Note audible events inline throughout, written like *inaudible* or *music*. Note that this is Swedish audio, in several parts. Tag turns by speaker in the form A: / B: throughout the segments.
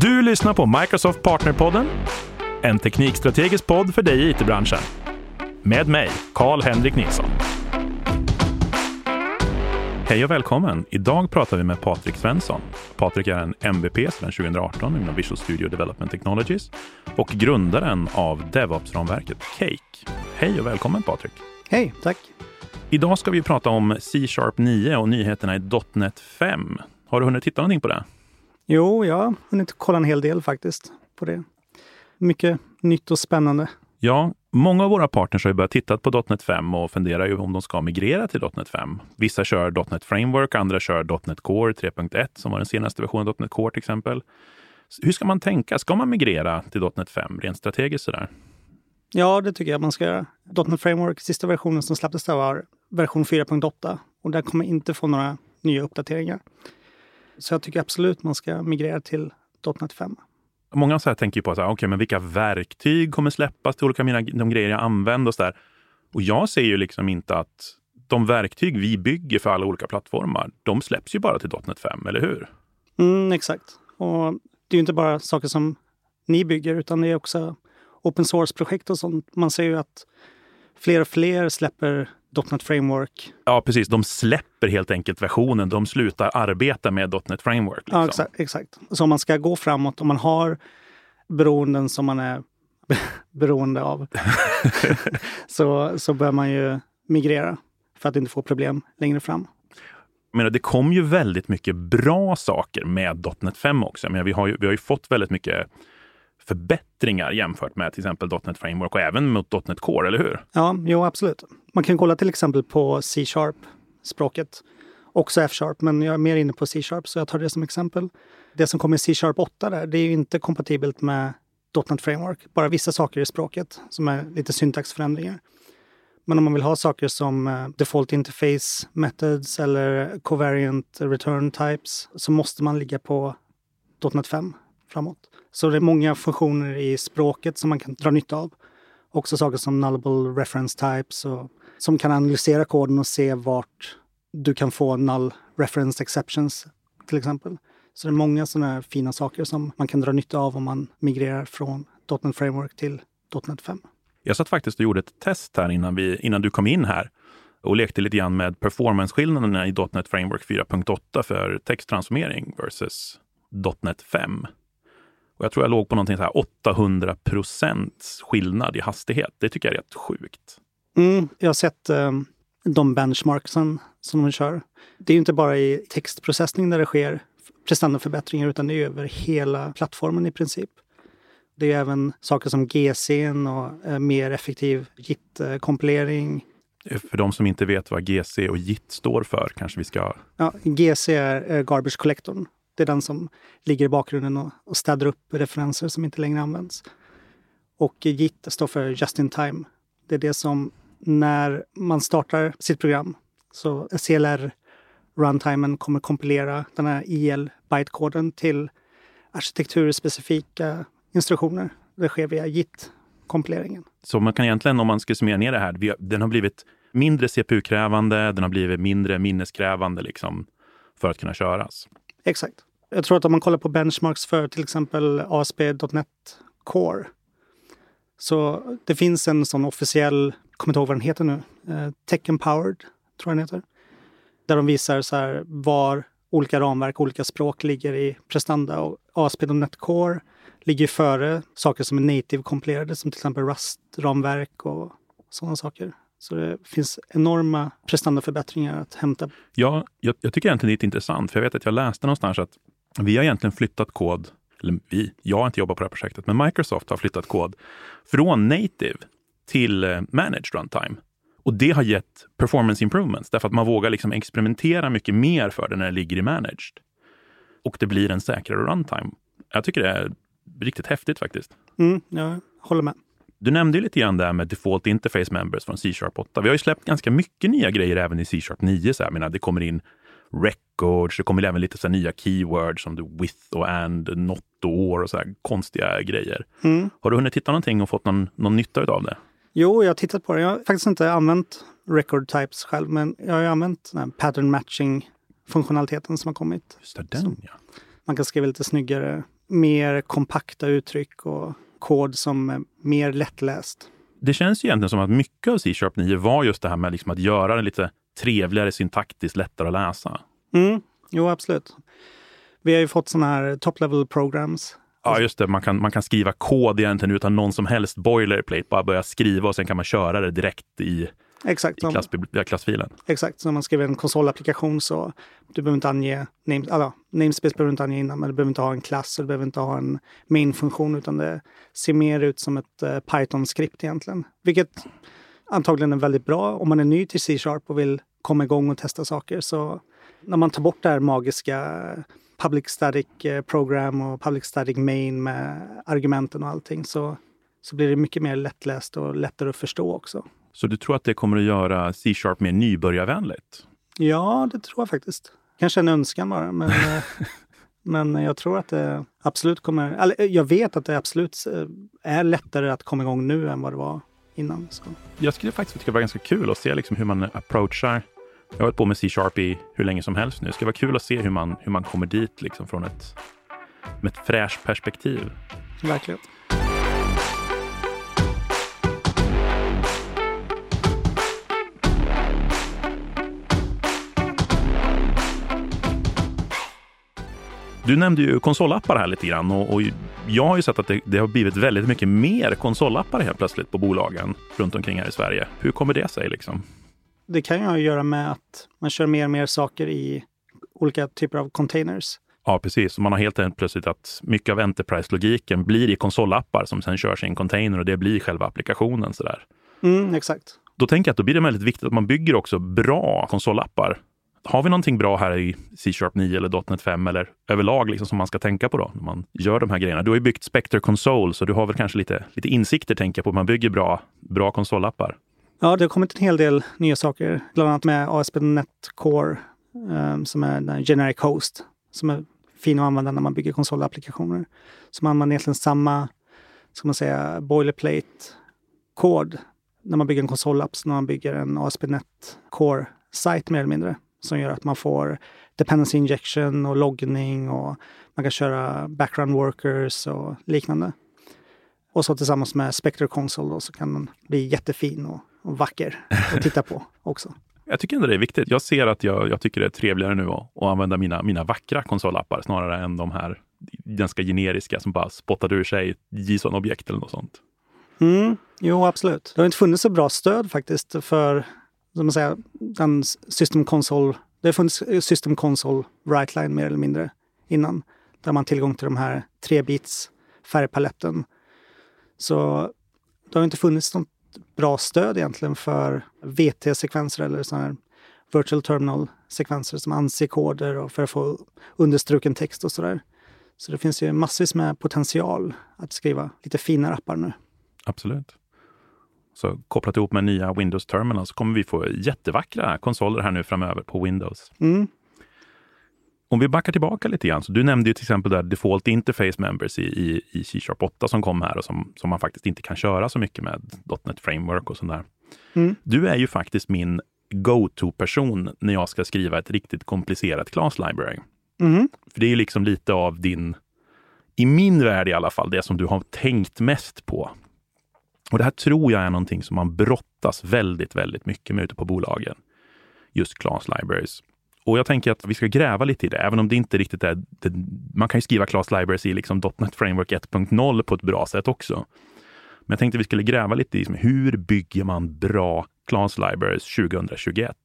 A: Du lyssnar på Microsoft Partnerpodden, en teknikstrategisk podd för dig i it-branschen. Med mig, Karl-Henrik Nilsson. Hej och välkommen! Idag pratar vi med Patrik Svensson. Patrik är en MVP sedan 2018 inom Visual Studio Development Technologies och grundaren av DevOps-ramverket Cake. Hej och välkommen Patrik!
B: Hej, tack!
A: Idag ska vi prata om C-sharp 9 och nyheterna i .NET 5. Har du hunnit titta någonting på det?
B: Jo, jag har hunnit kolla en hel del faktiskt på det. Mycket nytt och spännande.
A: Ja, många av våra partners har ju börjat titta på .NET 5 och funderar ju om de ska migrera till .NET 5. Vissa kör .NET Framework, andra kör .NET Core 3.1 som var den senaste versionen av .NET Core till exempel. Hur ska man tänka? Ska man migrera till .NET 5 rent strategiskt sådär?
B: Ja, det tycker jag man ska göra. .NET Framework, sista versionen som släpptes där var version 4.8 och där kommer inte få några nya uppdateringar. Så jag tycker absolut man ska migrera till .NET 5.
A: Många så här tänker på så här, okay, men vilka verktyg kommer släppas till olika mina, de grejer jag använder och så där. Och jag ser ju liksom inte att de verktyg vi bygger för alla olika plattformar, de släpps ju bara till .NET 5, eller hur?
B: Mm, exakt. Och det är ju inte bara saker som ni bygger, utan det är också open source-projekt och sånt. Man ser ju att fler och fler släpper .NET Framework.
A: Ja, precis. De släpper helt enkelt versionen. De slutar arbeta med .NET Framework. Liksom.
B: Ja, exakt, exakt. Så om man ska gå framåt, om man har beroenden som man är *laughs* beroende av, *laughs* så, så bör man ju migrera för att inte få problem längre fram.
A: Jag menar, det kom ju väldigt mycket bra saker med .NET 5 också. Jag vi, har ju, vi har ju fått väldigt mycket förbättringar jämfört med till exempel .NET Framework och även mot .NET Core, eller hur?
B: Ja, jo absolut. Man kan kolla till exempel på C-sharp, språket. Också F-sharp, men jag är mer inne på C-sharp så jag tar det som exempel. Det som kommer i C-sharp 8 där, det är ju inte kompatibelt med .NET Framework. Bara vissa saker i språket som är lite syntaxförändringar. Men om man vill ha saker som eh, default interface methods eller covariant return types så måste man ligga på .NET 5 framåt. Så det är många funktioner i språket som man kan dra nytta av. Också saker som nullable reference types och, som kan analysera koden och se vart du kan få null reference exceptions till exempel. Så det är många sådana fina saker som man kan dra nytta av om man migrerar från .NET Framework till .NET 5.
A: Jag satt faktiskt och gjorde ett test här innan, vi, innan du kom in här och lekte lite grann med performance skillnaderna i .NET Framework 4.8 för texttransformering versus .NET 5. Och jag tror jag låg på någonting så här 800 procents skillnad i hastighet. Det tycker jag är rätt sjukt.
B: Mm, jag har sett eh, de benchmarksen som de kör. Det är ju inte bara i textprocessning där det sker prestandaförbättringar utan det är över hela plattformen i princip. Det är även saker som GC och eh, mer effektiv JIT-kompilering.
A: För de som inte vet vad GC och JIT står för kanske vi ska...
B: Ja, GC är Garbage Collectorn det är den som ligger i bakgrunden och, och städar upp referenser som inte längre används. Och JIT står för Just in Time. Det är det som när man startar sitt program så CLR runtimen kommer kompilera den här IL-bytekoden till arkitekturspecifika instruktioner. Det sker via JIT-kompileringen.
A: Så man kan egentligen, om man ska summera ner det här, den har blivit mindre CPU-krävande, den har blivit mindre minneskrävande liksom, för att kunna köras.
B: Exakt. Jag tror att om man kollar på benchmarks för till exempel ASP.NET Core så det finns en sån officiell, kommer inte ihåg vad den heter nu, eh, Tech Empowered tror jag den heter. Där de visar så här var olika ramverk, olika språk ligger i prestanda och ASP.NET Core ligger före saker som är native-kompilerade som till exempel Rust-ramverk och sådana saker. Så det finns enorma prestandaförbättringar att hämta.
A: Ja, jag, jag tycker egentligen det är intressant, för jag vet att jag läste någonstans att vi har egentligen flyttat kod, eller vi, jag har inte jobbat på det här projektet, men Microsoft har flyttat kod från native till eh, managed runtime. Och det har gett performance improvements, därför att man vågar liksom experimentera mycket mer för det när det ligger i managed. Och det blir en säkrare runtime. Jag tycker det är riktigt häftigt faktiskt.
B: Mm, jag håller med.
A: Du nämnde ju lite grann där med default interface members från C-sharp 8. Vi har ju släppt ganska mycket nya grejer även i C-sharp 9. Så här, menar, det kommer in records, det kommer även lite så nya keywords som du with och and, not och or och så här konstiga grejer. Mm. Har du hunnit titta någonting och fått någon, någon nytta av det?
B: Jo, jag har tittat på det. Jag har faktiskt inte använt record types själv, men jag har använt den här pattern matching funktionaliteten som har kommit.
A: Just det, den ja.
B: Man kan skriva lite snyggare mer kompakta uttryck och kod som är mer lättläst.
A: Det känns ju egentligen som att mycket av C-sharp 9 var just det här med liksom att göra det lite trevligare syntaktiskt, lättare att läsa.
B: Mm, jo, absolut. Vi har ju fått sådana här top level programs.
A: Ja, just det. Man kan, man kan skriva kod egentligen utan någon som helst boilerplate. Bara börja skriva och sen kan man köra det direkt i,
B: Exakt.
A: i
B: Som,
A: klass, klassfilen.
B: exakt. Så om man skriver en konsolapplikation så du behöver inte ange name, alltså, namespace behöver du inte ange innan, men du behöver inte ha en klass och du behöver inte ha en main-funktion utan det ser mer ut som ett eh, Python-skript egentligen. Vilket antagligen är väldigt bra om man är ny till C-sharp och vill komma igång och testa saker. Så när man tar bort det här magiska public static eh, program och public static main med argumenten och allting så, så blir det mycket mer lättläst och lättare att förstå också.
A: Så du tror att det kommer att göra C-sharp mer nybörjarvänligt?
B: Ja, det tror jag faktiskt. Kanske en önskan bara, men, *laughs* eh, men jag tror att det absolut kommer... Eller jag vet att det absolut eh, är lättare att komma igång nu än vad det var innan. Så.
A: Jag skulle faktiskt tycka det var ganska kul att se liksom hur man approachar jag har hållit på med C-sharp i hur länge som helst nu. Det ska vara kul att se hur man, hur man kommer dit liksom från ett, med ett fräscht perspektiv.
B: Verkligen.
A: Du nämnde ju konsolappar här lite grann och, och jag har ju sett att det, det, har blivit väldigt mycket mer konsolappar helt plötsligt på bolagen runt omkring här i Sverige. Hur kommer det sig liksom?
B: Det kan ju ha att göra med att man kör mer och mer saker i olika typer av containers.
A: Ja, precis. Man har helt enkelt plötsligt att mycket av Enterprise-logiken blir i konsolappar som sen körs i en container och det blir själva applikationen. Sådär.
B: Mm, exakt.
A: Då tänker jag att då blir det väldigt viktigt att man bygger också bra konsolappar. Har vi någonting bra här i C-sharp 9 eller .NET 5 eller överlag liksom som man ska tänka på då när man gör de här grejerna? Du har ju byggt Spectre Console så du har väl kanske lite, lite insikter tänker jag på hur man bygger bra, bra konsolappar.
B: Ja, det har kommit en hel del nya saker, bland annat med ASP.NET Core um, som är en generic host som är fin att använda när man bygger konsolapplikationer. Så man använder egentligen samma, ska man säga, boilerplate-kod när man bygger en konsolapp som när man bygger en ASP.NET Core-sajt mer eller mindre. Som gör att man får dependency injection och loggning och man kan köra background workers och liknande. Och så tillsammans med Spectre Console då, så kan den bli jättefin och, och vacker att titta på *laughs* också.
A: Jag tycker ändå det är viktigt. Jag ser att jag, jag tycker det är trevligare nu att, att använda mina, mina vackra konsolappar snarare än de här ganska generiska som bara spottade ur sig JSON-objekt eller något sånt.
B: Mm, jo, absolut. Det har inte funnits så bra stöd faktiskt för som man säger, den System Console. Det har funnits eh, System Console Rightline mer eller mindre innan. Där man har tillgång till de här tre bits färgpaletten. Så det har inte funnits något bra stöd egentligen för VT-sekvenser eller sådana här Virtual Terminal-sekvenser som ANSI-koder och för att få understruken text och sådär. Så det finns ju massvis med potential att skriva lite finare appar nu.
A: Absolut. Så kopplat ihop med nya Windows Terminal så kommer vi få jättevackra konsoler här nu framöver på Windows.
B: Mm.
A: Om vi backar tillbaka lite grann, så du nämnde ju till exempel där Default Interface Members i, i, i C-sharp 8 som kom här och som, som man faktiskt inte kan köra så mycket med .NET Framework och sådär.
B: Mm.
A: Du är ju faktiskt min go-to-person när jag ska skriva ett riktigt komplicerat class library.
B: Mm.
A: För det är ju liksom lite av din, i min värld i alla fall, det som du har tänkt mest på. Och det här tror jag är någonting som man brottas väldigt, väldigt mycket med ute på bolagen. Just class libraries. Och jag tänker att vi ska gräva lite i det, även om det inte riktigt är... Det, man kan ju skriva class libraries i liksom .NET Framework 1.0 på ett bra sätt också. Men jag tänkte att vi skulle gräva lite i liksom, hur bygger man bra class libraries 2021?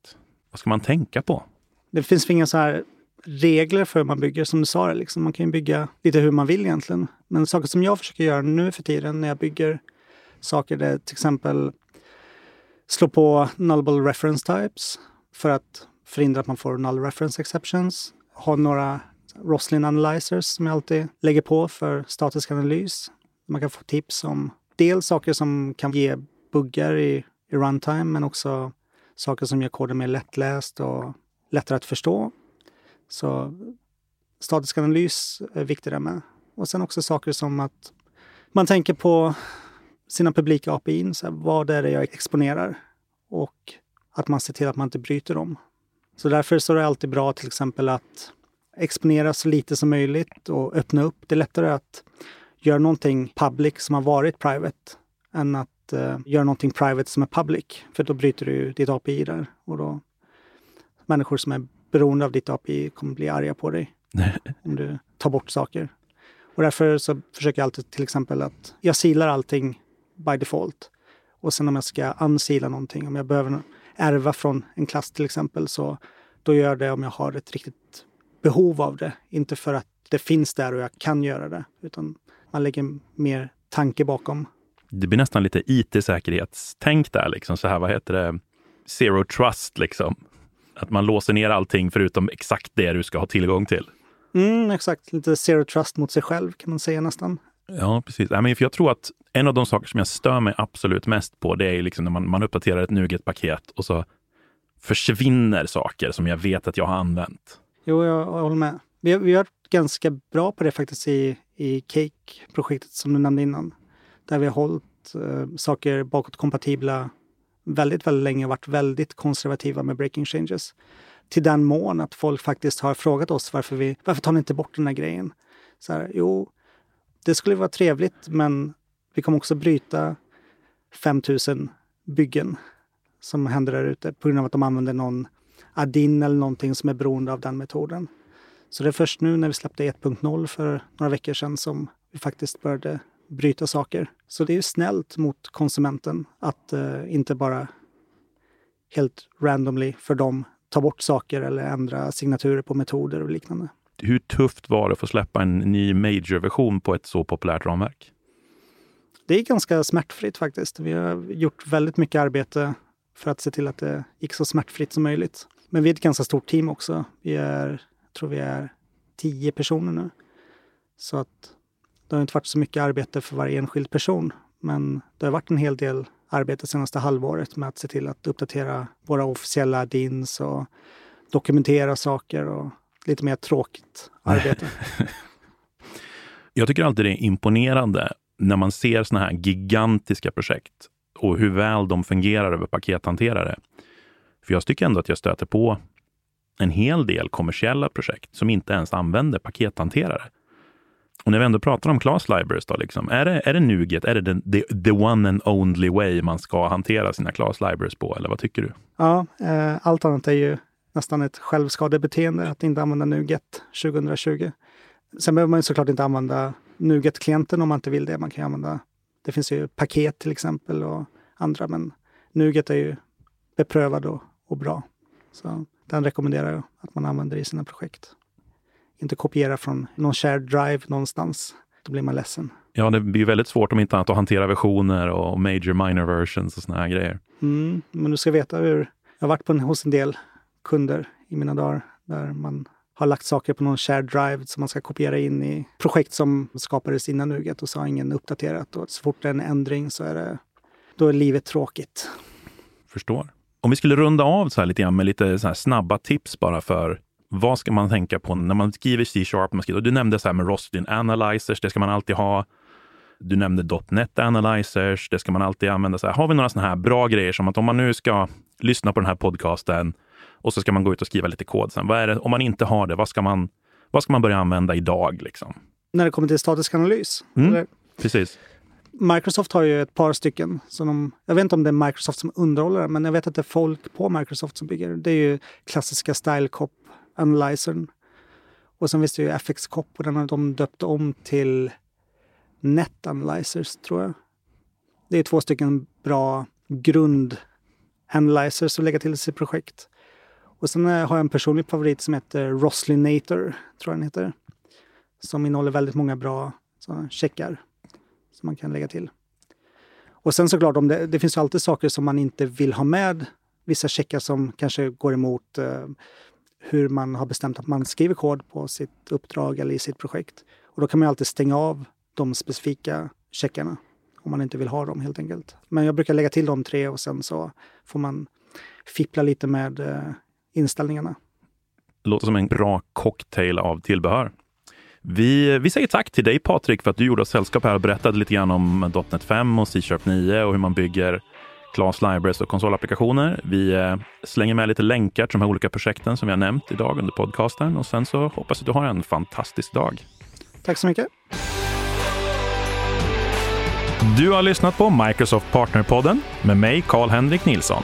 A: Vad ska man tänka på?
B: Det finns inga så här regler för hur man bygger, som du sa. Liksom. Man kan ju bygga lite hur man vill egentligen. Men saker som jag försöker göra nu för tiden när jag bygger saker, det är till exempel slå på nullable reference types för att förhindra att man får null reference exceptions. Ha några Roslin analyzers som jag alltid lägger på för statisk analys. Man kan få tips om dels saker som kan ge buggar i, i runtime men också saker som gör koden mer lättläst och lättare att förstå. Så statisk analys är viktigt där med. Och sen också saker som att man tänker på sina publika API, så här, vad är det jag exponerar? Och att man ser till att man inte bryter dem. Så därför så är det alltid bra till exempel att exponera så lite som möjligt och öppna upp. Det är lättare att göra någonting public som har varit private än att uh, göra någonting private som är public. För då bryter du ditt API där och då människor som är beroende av ditt API kommer bli arga på dig *laughs* om du tar bort saker. Och därför så försöker jag alltid till exempel att jag silar allting by default. Och sen om jag ska unsila någonting, om jag behöver ärva från en klass till exempel, så då gör jag det om jag har ett riktigt behov av det. Inte för att det finns där och jag kan göra det, utan man lägger mer tanke bakom.
A: Det blir nästan lite IT-säkerhetstänk där, liksom så här, vad heter det, zero trust liksom. Att man låser ner allting förutom exakt det du ska ha tillgång till.
B: Mm, exakt, lite zero trust mot sig själv kan man säga nästan.
A: Ja, precis. för jag tror att en av de saker som jag stör mig absolut mest på, det är liksom när man, man uppdaterar ett NuGet-paket och så försvinner saker som jag vet att jag har använt.
B: Jo, jag, jag håller med. Vi, vi har varit ganska bra på det faktiskt i, i Cake-projektet som du nämnde innan. Där vi har hållit eh, saker bakåtkompatibla väldigt, väldigt länge och varit väldigt konservativa med breaking changes. Till den mån att folk faktiskt har frågat oss varför vi, varför tar ni inte bort den här grejen? Så här, jo, det skulle vara trevligt, men vi kommer också bryta 5000 byggen som händer där ute på grund av att de använder någon adin eller någonting som är beroende av den metoden. Så det är först nu när vi släppte 1.0 för några veckor sedan som vi faktiskt började bryta saker. Så det är ju snällt mot konsumenten att uh, inte bara helt randomly för dem ta bort saker eller ändra signaturer på metoder och liknande.
A: Hur tufft var det att få släppa en ny major-version på ett så populärt ramverk?
B: Det är ganska smärtfritt faktiskt. Vi har gjort väldigt mycket arbete för att se till att det gick så smärtfritt som möjligt. Men vi är ett ganska stort team också. Vi är, jag tror vi är tio personer nu. Så att det har inte varit så mycket arbete för varje enskild person. Men det har varit en hel del arbete senaste halvåret med att se till att uppdatera våra officiella DINs och dokumentera saker och lite mer tråkigt arbete. *laughs*
A: Jag tycker alltid det är imponerande när man ser såna här gigantiska projekt och hur väl de fungerar över pakethanterare. För jag tycker ändå att jag stöter på en hel del kommersiella projekt som inte ens använder pakethanterare. Och när vi ändå pratar om class libraries, då, liksom, är, det, är det Nuget, är det den, the, the one and only way man ska hantera sina class libraries på, eller vad tycker du?
B: Ja, eh, allt annat är ju nästan ett självskadebeteende att inte använda Nuget 2020. Sen behöver man ju såklart inte använda Nuget-klienten om man inte vill det. Man kan använda, det finns ju paket till exempel och andra, men Nuget är ju beprövad och, och bra. Så den rekommenderar jag att man använder i sina projekt. Inte kopiera från någon shared drive någonstans. Då blir man ledsen.
A: Ja, det blir väldigt svårt om inte annat att hantera versioner och major minor versions och såna här grejer.
B: Mm, men du ska veta hur... Jag har varit på en, hos en del kunder i mina dagar där man har lagt saker på någon shared drive som man ska kopiera in i projekt som skapades innan Nuget och så har ingen uppdaterat. Och så fort det är en ändring så är det, då är livet tråkigt.
A: Förstår. Om vi skulle runda av så här lite grann med lite så snabba tips bara för vad ska man tänka på när man skriver C-sharp? Du nämnde så här med Rostin Analyzers, det ska man alltid ha. Du nämnde .NET Analyzers, det ska man alltid använda. Så här, har vi några sådana här bra grejer som att om man nu ska lyssna på den här podcasten och så ska man gå ut och skriva lite kod sen. Det, om man inte har det, vad ska man, vad ska man börja använda idag? Liksom?
B: När det kommer till statisk analys?
A: Mm, precis.
B: Microsoft har ju ett par stycken. Så de, jag vet inte om det är Microsoft som underhåller men jag vet att det är folk på Microsoft som bygger. Det är ju klassiska StyleCop Analyzern. Och sen finns det ju FXCop och den har de döpt om till Net Analyzers, tror jag. Det är två stycken bra grund-analyzers att lägga till sitt projekt. Och sen eh, har jag en personlig favorit som heter Roslinator, tror jag den heter. Som innehåller väldigt många bra checkar som man kan lägga till. Och sen såklart, om det, det finns alltid saker som man inte vill ha med. Vissa checkar som kanske går emot eh, hur man har bestämt att man skriver kod på sitt uppdrag eller i sitt projekt. Och då kan man alltid stänga av de specifika checkarna om man inte vill ha dem helt enkelt. Men jag brukar lägga till de tre och sen så får man fippla lite med eh, inställningarna.
A: Låter som en bra cocktail av tillbehör. Vi, vi säger tack till dig Patrik för att du gjorde oss sällskap här och berättade lite grann om .NET 5 och C-sharp 9 och hur man bygger Class Libraries och konsolapplikationer. Vi eh, slänger med lite länkar till de här olika projekten som vi har nämnt idag under podcasten och sen så hoppas jag att du har en fantastisk dag.
B: Tack så mycket.
A: Du har lyssnat på Microsoft Partnerpodden med mig, Karl-Henrik Nilsson.